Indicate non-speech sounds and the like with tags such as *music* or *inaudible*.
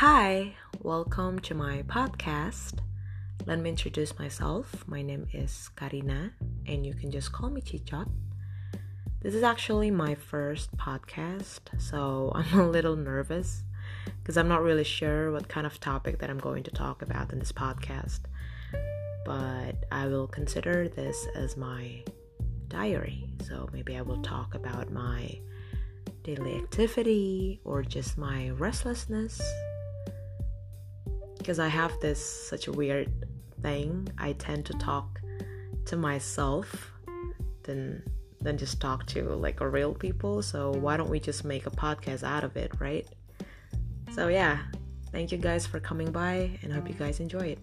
Hi, welcome to my podcast. Let me introduce myself. My name is Karina, and you can just call me Chichot. This is actually my first podcast, so *laughs* I'm a little nervous because I'm not really sure what kind of topic that I'm going to talk about in this podcast. But I will consider this as my diary, so maybe I will talk about my daily activity or just my restlessness because I have this such a weird thing. I tend to talk to myself than than just talk to like a real people. So why don't we just make a podcast out of it, right? So yeah, thank you guys for coming by and hope you guys enjoy it.